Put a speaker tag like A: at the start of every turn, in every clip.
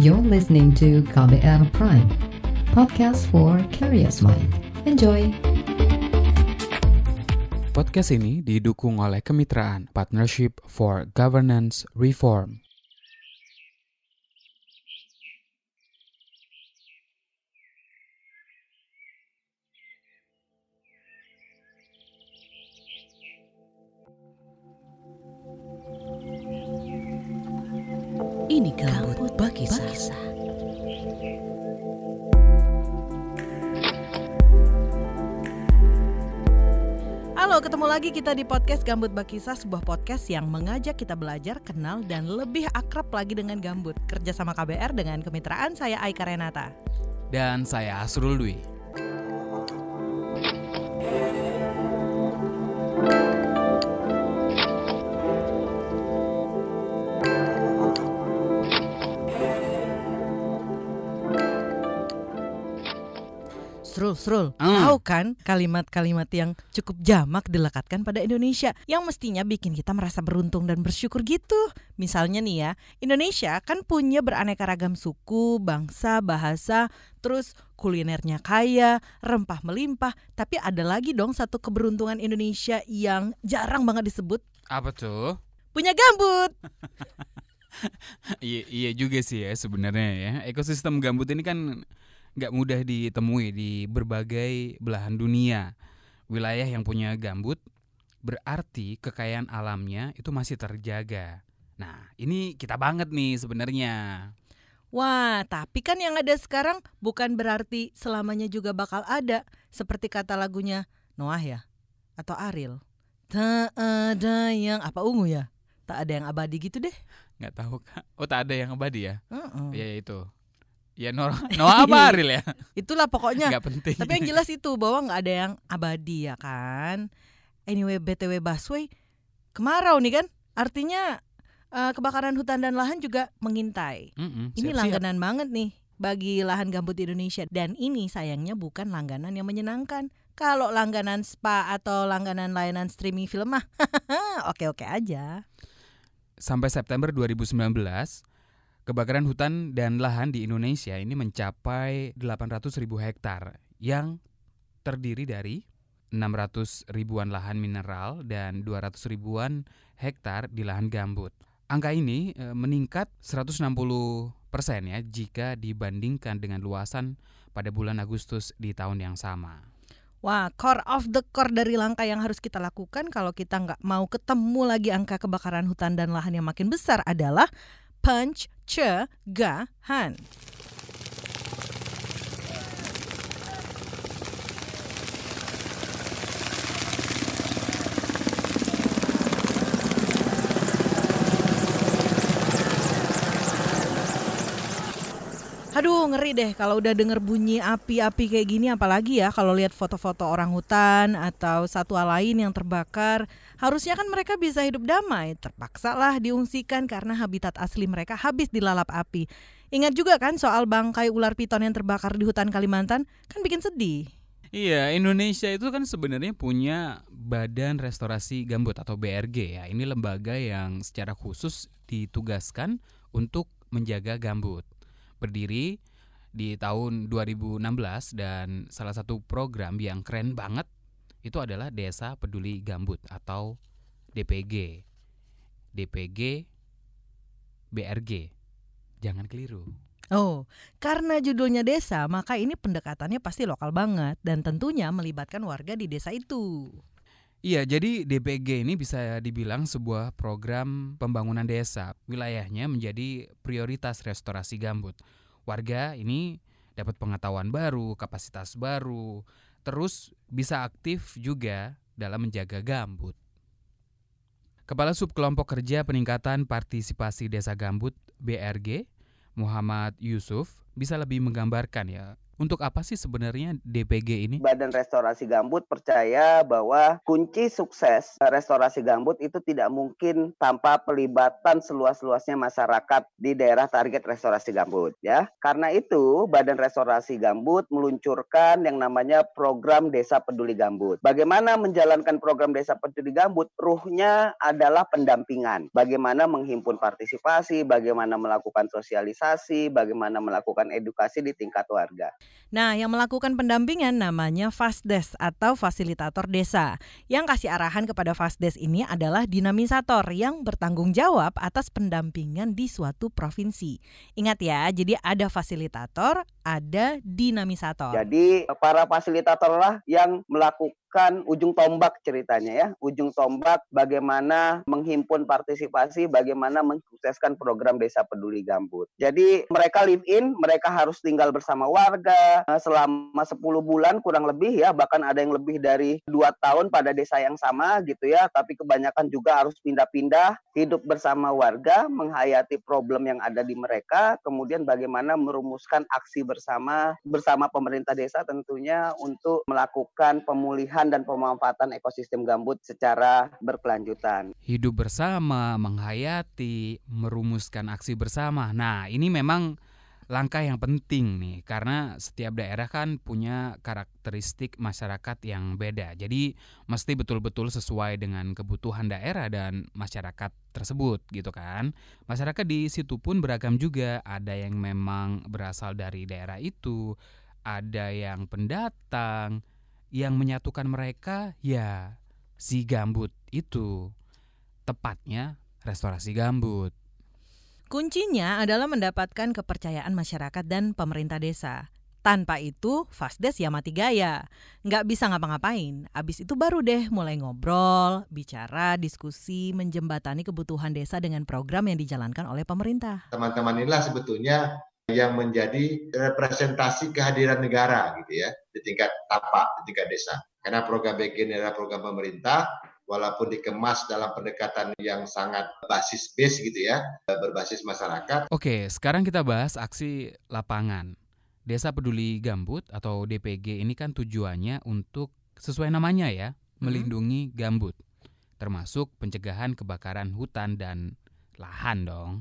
A: You're listening to KBR Prime, podcast for curious mind. Enjoy!
B: Podcast ini didukung oleh kemitraan Partnership for Governance Reform.
C: Ini kabut bagi kisah. Halo, ketemu lagi kita di podcast Gambut Bakisa, sebuah podcast yang mengajak kita belajar, kenal, dan lebih akrab lagi dengan gambut. Kerja sama KBR dengan kemitraan saya Aika Renata.
B: Dan saya Asrul Dwi.
C: Srul, Srul,
B: Hmm.
C: tahu kan kalimat-kalimat yang cukup jamak dilekatkan pada Indonesia yang mestinya bikin kita merasa beruntung dan bersyukur gitu. Misalnya nih ya, Indonesia kan punya beraneka ragam suku, bangsa, bahasa, terus kulinernya kaya, rempah melimpah, tapi ada lagi dong satu keberuntungan Indonesia yang jarang banget disebut,
B: Apa tuh?
C: punya gambut.
B: Iya, iya juga sih ya sebenarnya ya. Ekosistem gambut ini kan nggak mudah ditemui di berbagai belahan dunia. Wilayah yang punya gambut berarti kekayaan alamnya itu masih terjaga. Nah, ini kita banget nih sebenarnya.
C: Wah, tapi kan yang ada sekarang bukan berarti selamanya juga bakal ada. Seperti kata lagunya Noah ya? Atau Ariel. Tak ada yang apa ungu ya? Tak ada yang abadi gitu deh.
B: Nggak tahu kak. Oh, tak ada yang abadi ya? Iya itu. Ya Noah, Noah apa Ariel ya?
C: Itulah pokoknya.
B: Nggak penting.
C: Tapi yang jelas itu bahwa nggak ada yang abadi ya kan. Anyway, BTW Busway kemarau nih kan. Artinya eh, kebakaran hutan dan lahan juga mengintai.
B: Mm-mm,
C: Ini
B: siap-siap.
C: langganan banget nih bagi lahan gambut di Indonesia dan ini sayangnya bukan langganan yang menyenangkan. Kalau langganan spa atau langganan layanan streaming film mah oke-oke aja.
B: Sampai September 2019, kebakaran hutan dan lahan di Indonesia ini mencapai 800 ribu hektar yang terdiri dari 600 ribuan lahan mineral dan 200 ribuan hektar di lahan gambut. Angka ini eh, meningkat 160 persen ya jika dibandingkan dengan luasan pada bulan Agustus di tahun yang sama.
C: Wah, core of the core dari langkah yang harus kita lakukan kalau kita nggak mau ketemu lagi angka kebakaran hutan dan lahan yang makin besar adalah pencegahan. Aduh ngeri deh kalau udah denger bunyi api-api kayak gini apalagi ya kalau lihat foto-foto orang hutan atau satwa lain yang terbakar. Harusnya kan mereka bisa hidup damai. Terpaksa lah diungsikan karena habitat asli mereka habis dilalap api. Ingat juga kan soal bangkai ular piton yang terbakar di hutan Kalimantan? Kan bikin sedih.
B: Iya, Indonesia itu kan sebenarnya punya Badan Restorasi Gambut atau BRG ya. Ini lembaga yang secara khusus ditugaskan untuk menjaga gambut. Berdiri di tahun 2016 dan salah satu program yang keren banget itu adalah Desa Peduli Gambut atau DPG. DPG BRG. Jangan keliru.
C: Oh, karena judulnya desa, maka ini pendekatannya pasti lokal banget dan tentunya melibatkan warga di desa itu.
B: Iya, jadi DPG ini bisa dibilang sebuah program pembangunan desa. Wilayahnya menjadi prioritas restorasi gambut. Warga ini dapat pengetahuan baru, kapasitas baru, terus bisa aktif juga dalam menjaga gambut. Kepala Sub Kelompok Kerja Peningkatan Partisipasi Desa Gambut BRG, Muhammad Yusuf, bisa lebih menggambarkan ya Untuk apa sih sebenarnya DPG ini?
D: Badan Restorasi Gambut percaya bahwa kunci sukses restorasi gambut itu tidak mungkin tanpa pelibatan seluas-luasnya masyarakat di daerah target restorasi gambut ya. Karena itu Badan Restorasi Gambut meluncurkan yang namanya program Desa Peduli Gambut. Bagaimana menjalankan program Desa Peduli Gambut? Ruhnya adalah pendampingan. Bagaimana menghimpun partisipasi, bagaimana melakukan sosialisasi, bagaimana melakukan edukasi di tingkat warga.
C: Nah, yang melakukan pendampingan namanya Fasdes atau fasilitator desa. Yang kasih arahan kepada Fasdes ini adalah dinamisator yang bertanggung jawab atas pendampingan di suatu provinsi. Ingat ya, jadi ada fasilitator, ada dinamisator.
D: Jadi para fasilitator lah yang melakukan ujung tombak ceritanya ya. Ujung tombak bagaimana menghimpun partisipasi, bagaimana mensukseskan program Desa Peduli Gambut. Jadi mereka live in, mereka harus tinggal bersama warga eh, selama 10 bulan kurang lebih ya, bahkan ada yang lebih dari dua tahun pada desa yang sama gitu ya. Tapi kebanyakan juga harus pindah-pindah, hidup bersama warga, menghayati problem yang ada di mereka, kemudian bagaimana merumuskan aksi bersama bersama pemerintah desa tentunya untuk melakukan pemulihan dan pemanfaatan ekosistem gambut secara berkelanjutan.
B: Hidup bersama, menghayati, merumuskan aksi bersama. Nah, ini memang langkah yang penting nih karena setiap daerah kan punya karakteristik masyarakat yang beda. Jadi mesti betul-betul sesuai dengan kebutuhan daerah dan masyarakat tersebut gitu kan. Masyarakat di situ pun beragam juga. Ada yang memang berasal dari daerah itu, ada yang pendatang, yang menyatukan mereka ya si gambut itu. Tepatnya restorasi gambut.
C: Kuncinya adalah mendapatkan kepercayaan masyarakat dan pemerintah desa. Tanpa itu, Fasdes ya mati gaya. Nggak bisa ngapa-ngapain. Abis itu baru deh mulai ngobrol, bicara, diskusi, menjembatani kebutuhan desa dengan program yang dijalankan oleh pemerintah.
E: Teman-teman inilah sebetulnya yang menjadi representasi kehadiran negara gitu ya di tingkat tapak di tingkat desa karena program BG ini adalah program pemerintah walaupun dikemas dalam pendekatan yang sangat basis base gitu ya berbasis masyarakat.
B: Oke sekarang kita bahas aksi lapangan Desa Peduli Gambut atau DPG ini kan tujuannya untuk sesuai namanya ya melindungi gambut termasuk pencegahan kebakaran hutan dan lahan dong.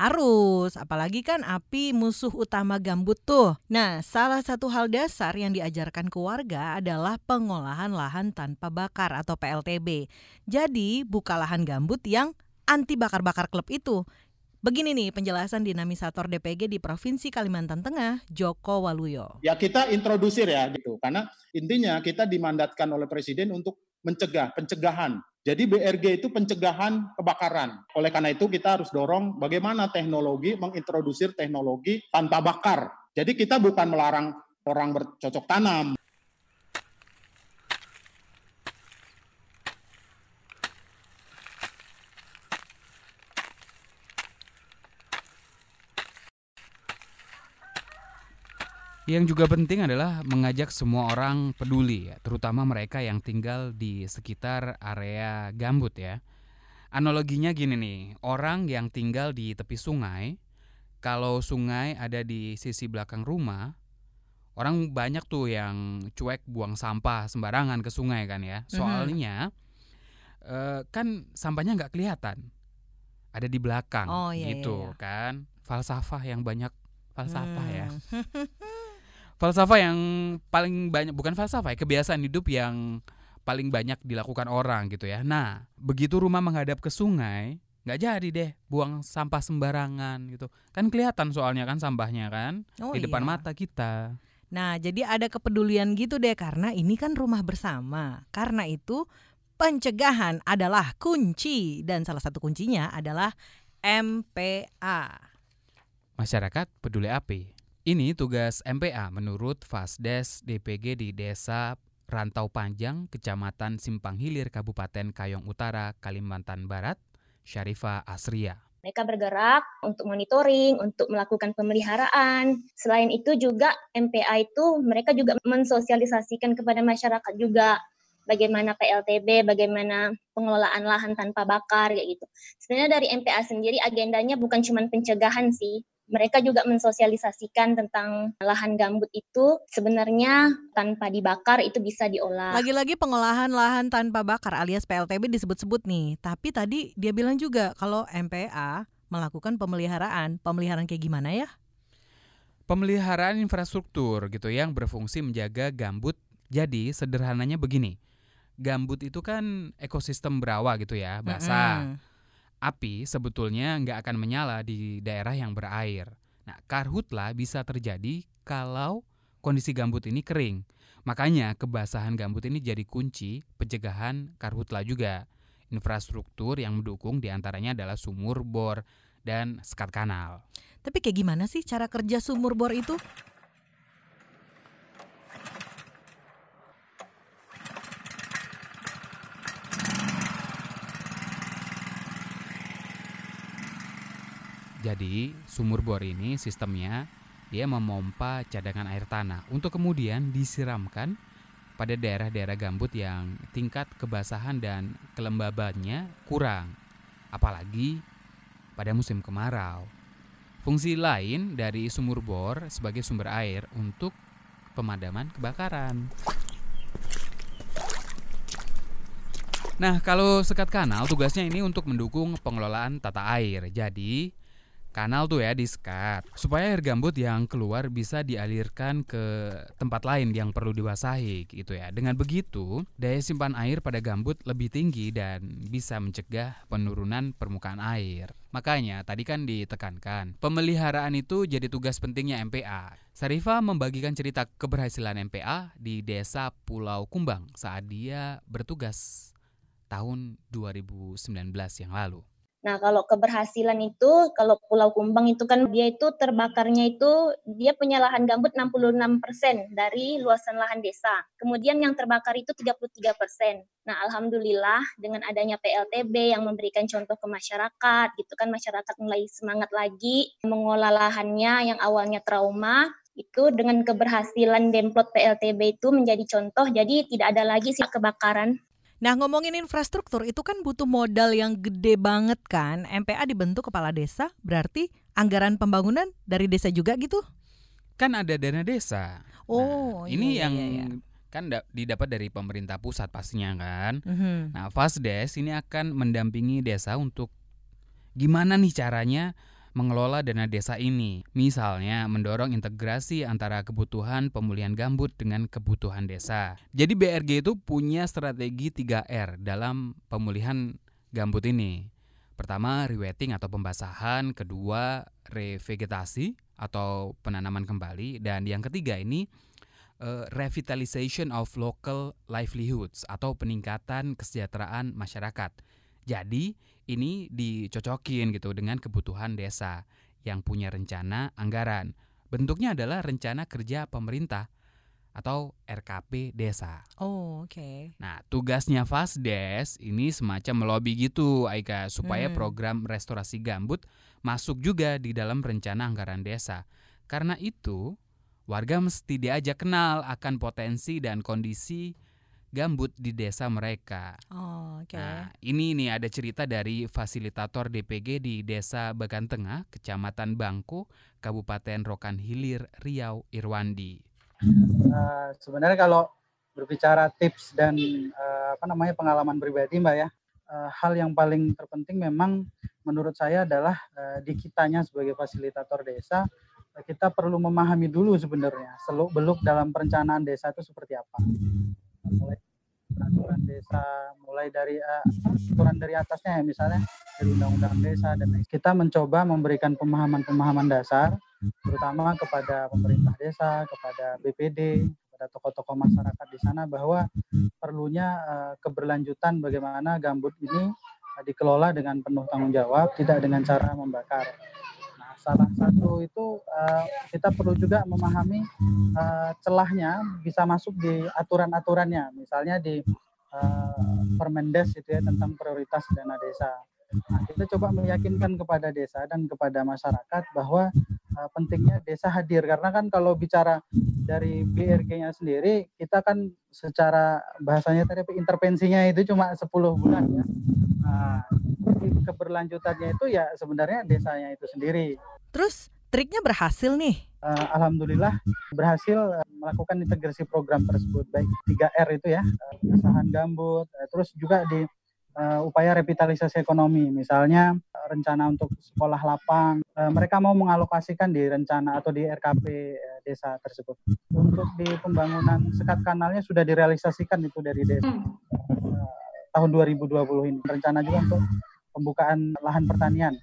C: Harus, apalagi kan api musuh utama gambut tuh. Nah, salah satu hal dasar yang diajarkan ke warga adalah pengolahan lahan tanpa bakar atau PLTB. Jadi, buka lahan gambut yang anti bakar-bakar klub itu. Begini nih penjelasan dinamisator DPG di Provinsi Kalimantan Tengah, Joko Waluyo.
F: Ya kita introdusir ya gitu, karena intinya kita dimandatkan oleh Presiden untuk mencegah, pencegahan jadi BRG itu pencegahan kebakaran. Oleh karena itu kita harus dorong bagaimana teknologi mengintrodusir teknologi tanpa bakar. Jadi kita bukan melarang orang bercocok tanam,
B: Yang juga penting adalah mengajak semua orang peduli, ya, terutama mereka yang tinggal di sekitar area gambut ya. Analoginya gini nih, orang yang tinggal di tepi sungai, kalau sungai ada di sisi belakang rumah, orang banyak tuh yang cuek buang sampah sembarangan ke sungai kan ya. Mhm. Soalnya mm-hmm. uh, kan sampahnya nggak kelihatan, ada di belakang oh, iya, gitu iya, iya. kan. Falsafah yang banyak falsafah ya. hmm. ya. falsafah yang paling banyak bukan falsafah ya, kebiasaan hidup yang paling banyak dilakukan orang gitu ya. Nah, begitu rumah menghadap ke sungai, nggak jadi deh buang sampah sembarangan gitu. Kan kelihatan soalnya kan sampahnya kan oh, di depan iya. mata kita.
C: Nah, jadi ada kepedulian gitu deh karena ini kan rumah bersama. Karena itu pencegahan adalah kunci dan salah satu kuncinya adalah MPA.
B: Masyarakat peduli api. Ini tugas MPA menurut Fasdes DPG di Desa Rantau Panjang, Kecamatan Simpang Hilir, Kabupaten Kayong Utara, Kalimantan Barat, Syarifah Asria.
G: Mereka bergerak untuk monitoring, untuk melakukan pemeliharaan. Selain itu juga MPA itu mereka juga mensosialisasikan kepada masyarakat juga bagaimana PLTB, bagaimana pengelolaan lahan tanpa bakar kayak gitu. Sebenarnya dari MPA sendiri agendanya bukan cuma pencegahan sih, mereka juga mensosialisasikan tentang lahan gambut itu sebenarnya tanpa dibakar itu bisa diolah.
C: Lagi-lagi pengolahan lahan tanpa bakar alias PLTB disebut-sebut nih. Tapi tadi dia bilang juga kalau MPA melakukan pemeliharaan. Pemeliharaan kayak gimana ya?
B: Pemeliharaan infrastruktur gitu yang berfungsi menjaga gambut. Jadi sederhananya begini. Gambut itu kan ekosistem berawa gitu ya, basah.
C: Mm-mm.
B: Api sebetulnya nggak akan menyala di daerah yang berair. Nah, karhutla bisa terjadi kalau kondisi gambut ini kering. Makanya kebasahan gambut ini jadi kunci pencegahan karhutla juga. Infrastruktur yang mendukung di antaranya adalah sumur bor dan sekat kanal.
C: Tapi kayak gimana sih cara kerja sumur bor itu?
B: Jadi sumur bor ini sistemnya dia memompa cadangan air tanah untuk kemudian disiramkan pada daerah-daerah gambut yang tingkat kebasahan dan kelembabannya kurang, apalagi pada musim kemarau. Fungsi lain dari sumur bor sebagai sumber air untuk pemadaman kebakaran. Nah, kalau sekat kanal tugasnya ini untuk mendukung pengelolaan tata air. Jadi, kanal tuh ya disekat supaya air gambut yang keluar bisa dialirkan ke tempat lain yang perlu dibasahi gitu ya. Dengan begitu, daya simpan air pada gambut lebih tinggi dan bisa mencegah penurunan permukaan air. Makanya tadi kan ditekankan, pemeliharaan itu jadi tugas pentingnya MPA. Sarifah membagikan cerita keberhasilan MPA di desa Pulau Kumbang saat dia bertugas tahun 2019 yang lalu.
G: Nah, kalau keberhasilan itu, kalau Pulau Kumbang itu kan dia itu terbakarnya itu dia punya lahan gambut 66% dari luasan lahan desa. Kemudian yang terbakar itu 33%. Nah, alhamdulillah dengan adanya PLTB yang memberikan contoh ke masyarakat, gitu kan masyarakat mulai semangat lagi mengolah lahannya yang awalnya trauma, itu dengan keberhasilan demplot PLTB itu menjadi contoh, jadi tidak ada lagi sih kebakaran
C: Nah ngomongin infrastruktur itu kan butuh modal yang gede banget kan. MPA dibentuk kepala desa, berarti anggaran pembangunan dari desa juga gitu?
B: Kan ada dana desa.
C: Oh,
B: nah, ini
C: iya,
B: yang
C: iya, iya.
B: kan da- didapat dari pemerintah pusat pastinya kan.
C: Mhm.
B: Nah, Fasdes ini akan mendampingi desa untuk gimana nih caranya mengelola dana desa ini. Misalnya mendorong integrasi antara kebutuhan pemulihan gambut dengan kebutuhan desa. Jadi BRG itu punya strategi 3R dalam pemulihan gambut ini. Pertama, rewetting atau pembasahan, kedua, revegetasi atau penanaman kembali dan yang ketiga ini eh, revitalization of local livelihoods atau peningkatan kesejahteraan masyarakat. Jadi ini dicocokin gitu dengan kebutuhan desa yang punya rencana anggaran. Bentuknya adalah rencana kerja pemerintah atau RKP desa.
C: Oh oke.
B: Nah, tugasnya Fasdes ini semacam melobi gitu, Aika, supaya
C: Hmm.
B: program restorasi gambut masuk juga di dalam rencana anggaran desa. Karena itu, warga mesti diajak kenal akan potensi dan kondisi gambut di desa mereka.
C: Oh oke.
B: Nah, ini nih ada cerita dari fasilitator DPG di Desa Bagan Tengah, Kecamatan Bangku, Kabupaten Rokan Hilir, Riau, Irwandi.
H: Eh, sebenarnya kalau berbicara tips dan eh, apa namanya pengalaman pribadi mbak ya eh, hal yang paling terpenting memang menurut saya adalah di kitanya sebagai fasilitator desa kita perlu memahami dulu sebenarnya seluk beluk dalam perencanaan desa itu seperti apa mulai peraturan desa mulai dari aturan dari atasnya ya misalnya dari undang-undang desa dan kita mencoba memberikan pemahaman-pemahaman dasar terutama kepada pemerintah desa, kepada BPD, kepada tokoh-tokoh masyarakat di sana bahwa perlunya eh, keberlanjutan bagaimana gambut ini eh, dikelola dengan penuh tanggung jawab, tidak dengan cara membakar. Salah satu itu eh, kita perlu juga memahami eh, celahnya bisa masuk di aturan-aturannya, misalnya di eh, Permendes itu ya tentang prioritas dana desa. Nah, kita coba meyakinkan kepada desa dan kepada masyarakat bahwa uh, pentingnya desa hadir karena kan kalau bicara dari BRG-nya sendiri kita kan secara bahasanya tadi intervensinya itu cuma 10 bulan ya. Nah, keberlanjutannya itu ya sebenarnya desanya itu sendiri.
C: Terus triknya berhasil nih.
H: Uh, Alhamdulillah berhasil uh, melakukan integrasi program tersebut. Baik 3R itu ya uh, gambut uh, terus juga di uh, upaya revitalisasi ekonomi. Misalnya uh, rencana untuk sekolah lapang. Uh, mereka mau mengalokasikan di rencana atau di RKP uh, desa tersebut. Untuk di pembangunan sekat kanalnya sudah direalisasikan itu dari desa. Uh, tahun 2020 ini. Rencana juga untuk pembukaan lahan pertanian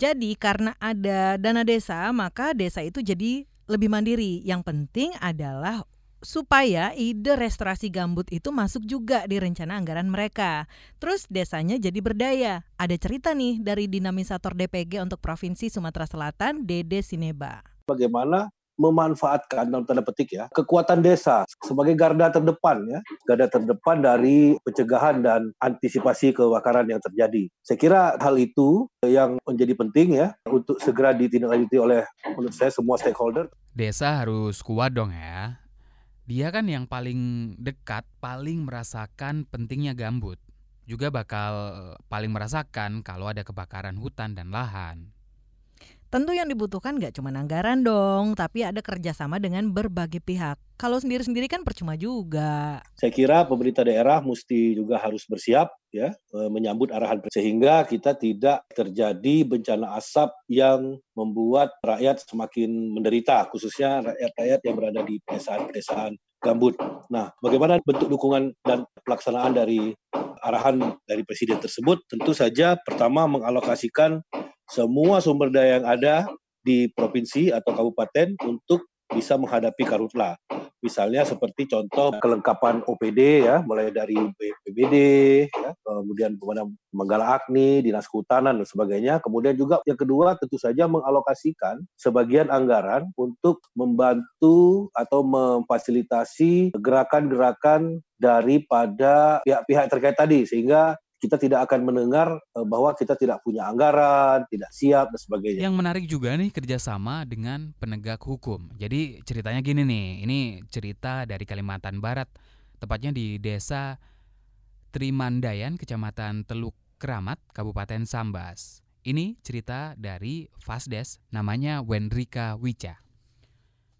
C: jadi karena ada dana desa, maka desa itu jadi lebih mandiri. Yang penting adalah supaya ide restorasi gambut itu masuk juga di rencana anggaran mereka. Terus desanya jadi berdaya. Ada cerita nih dari dinamisator DPG untuk Provinsi Sumatera Selatan, Dede Sineba.
I: Bagaimana memanfaatkan dalam tanda petik ya kekuatan desa sebagai garda terdepan ya garda terdepan dari pencegahan dan antisipasi kebakaran yang terjadi. Saya kira hal itu yang menjadi penting ya untuk segera ditindaklanjuti oleh menurut saya semua stakeholder.
B: Desa harus kuat dong ya. Dia kan yang paling dekat, paling merasakan pentingnya gambut. Juga bakal paling merasakan kalau ada kebakaran hutan dan lahan.
C: Tentu yang dibutuhkan nggak cuma anggaran dong, tapi ada kerjasama dengan berbagai pihak. Kalau sendiri-sendiri kan percuma juga.
I: Saya kira pemerintah daerah mesti juga harus bersiap ya e, menyambut arahan sehingga kita tidak terjadi bencana asap yang membuat rakyat semakin menderita, khususnya rakyat-rakyat yang berada di pedesaan-pedesaan gambut. Nah, bagaimana bentuk dukungan dan pelaksanaan dari arahan dari presiden tersebut? Tentu saja pertama mengalokasikan semua sumber daya yang ada di provinsi atau kabupaten untuk bisa menghadapi karhutla. Misalnya seperti contoh kelengkapan OPD ya, mulai dari BPBD, ya, kemudian pemadam Menggala Agni, Dinas Kehutanan dan sebagainya. Kemudian juga yang kedua tentu saja mengalokasikan sebagian anggaran untuk membantu atau memfasilitasi gerakan-gerakan daripada pihak-pihak terkait tadi sehingga kita tidak akan mendengar eh, bahwa kita tidak punya anggaran, tidak siap dan sebagainya.
B: Yang menarik juga nih kerjasama dengan penegak hukum. Jadi ceritanya gini nih, ini cerita dari Kalimantan Barat, tepatnya di desa Trimandayan, kecamatan Teluk Keramat, Kabupaten Sambas. Ini cerita dari Fasdes, namanya Wendrika Wica.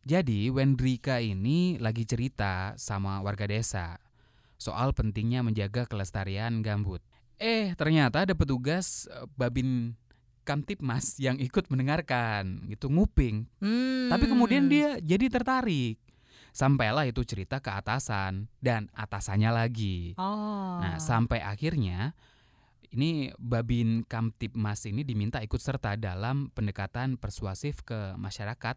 B: Jadi Wendrika ini lagi cerita sama warga desa soal pentingnya menjaga kelestarian gambut. Eh, ternyata ada petugas uh, Babin Kamtipmas yang ikut mendengarkan, gitu nguping. Hmm. Tapi kemudian dia jadi tertarik. Sampailah itu cerita ke atasan dan atasannya lagi. Oh. Nah, sampai akhirnya ini Babin Kamtipmas ini diminta ikut serta dalam pendekatan persuasif ke masyarakat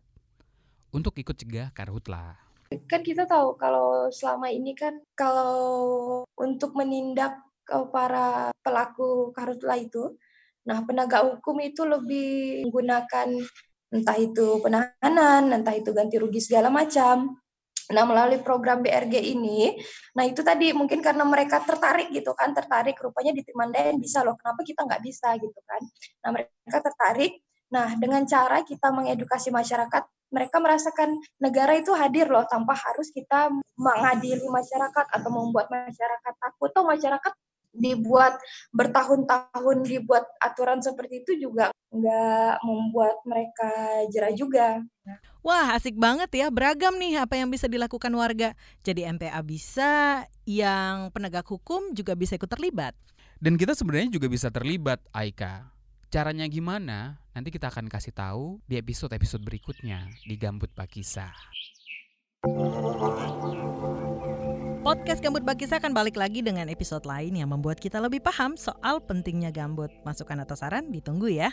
B: untuk ikut cegah karhutlah.
J: Kan kita tahu kalau selama ini kan kalau untuk menindak ke para pelaku karhutla itu. Nah, penegak hukum itu lebih menggunakan entah itu penahanan, entah itu ganti rugi segala macam. Nah, melalui program BRG ini, nah itu tadi mungkin karena mereka tertarik gitu kan, tertarik rupanya di Timandayan bisa loh, kenapa kita nggak bisa gitu kan. Nah, mereka tertarik. Nah, dengan cara kita mengedukasi masyarakat, mereka merasakan negara itu hadir loh tanpa harus kita mengadili masyarakat atau membuat masyarakat takut. Atau masyarakat dibuat bertahun-tahun dibuat aturan seperti itu juga nggak membuat mereka jerah juga.
C: Wah asik banget ya beragam nih apa yang bisa dilakukan warga. Jadi MPA bisa, yang penegak hukum juga bisa ikut terlibat.
B: Dan kita sebenarnya juga bisa terlibat, Aika. Caranya gimana? Nanti kita akan kasih tahu di episode-episode berikutnya di Gambut Bakisa.
C: Podcast Gambut Bakisa akan balik lagi dengan episode lain yang membuat kita lebih paham soal pentingnya gambut. Masukan atau saran ditunggu ya.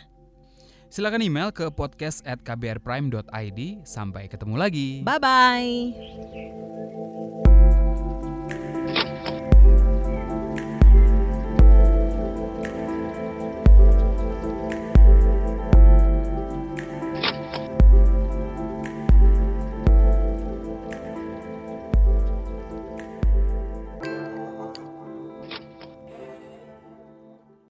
B: Silakan email ke podcast at kbrprime.id. Sampai ketemu lagi.
C: Bye-bye.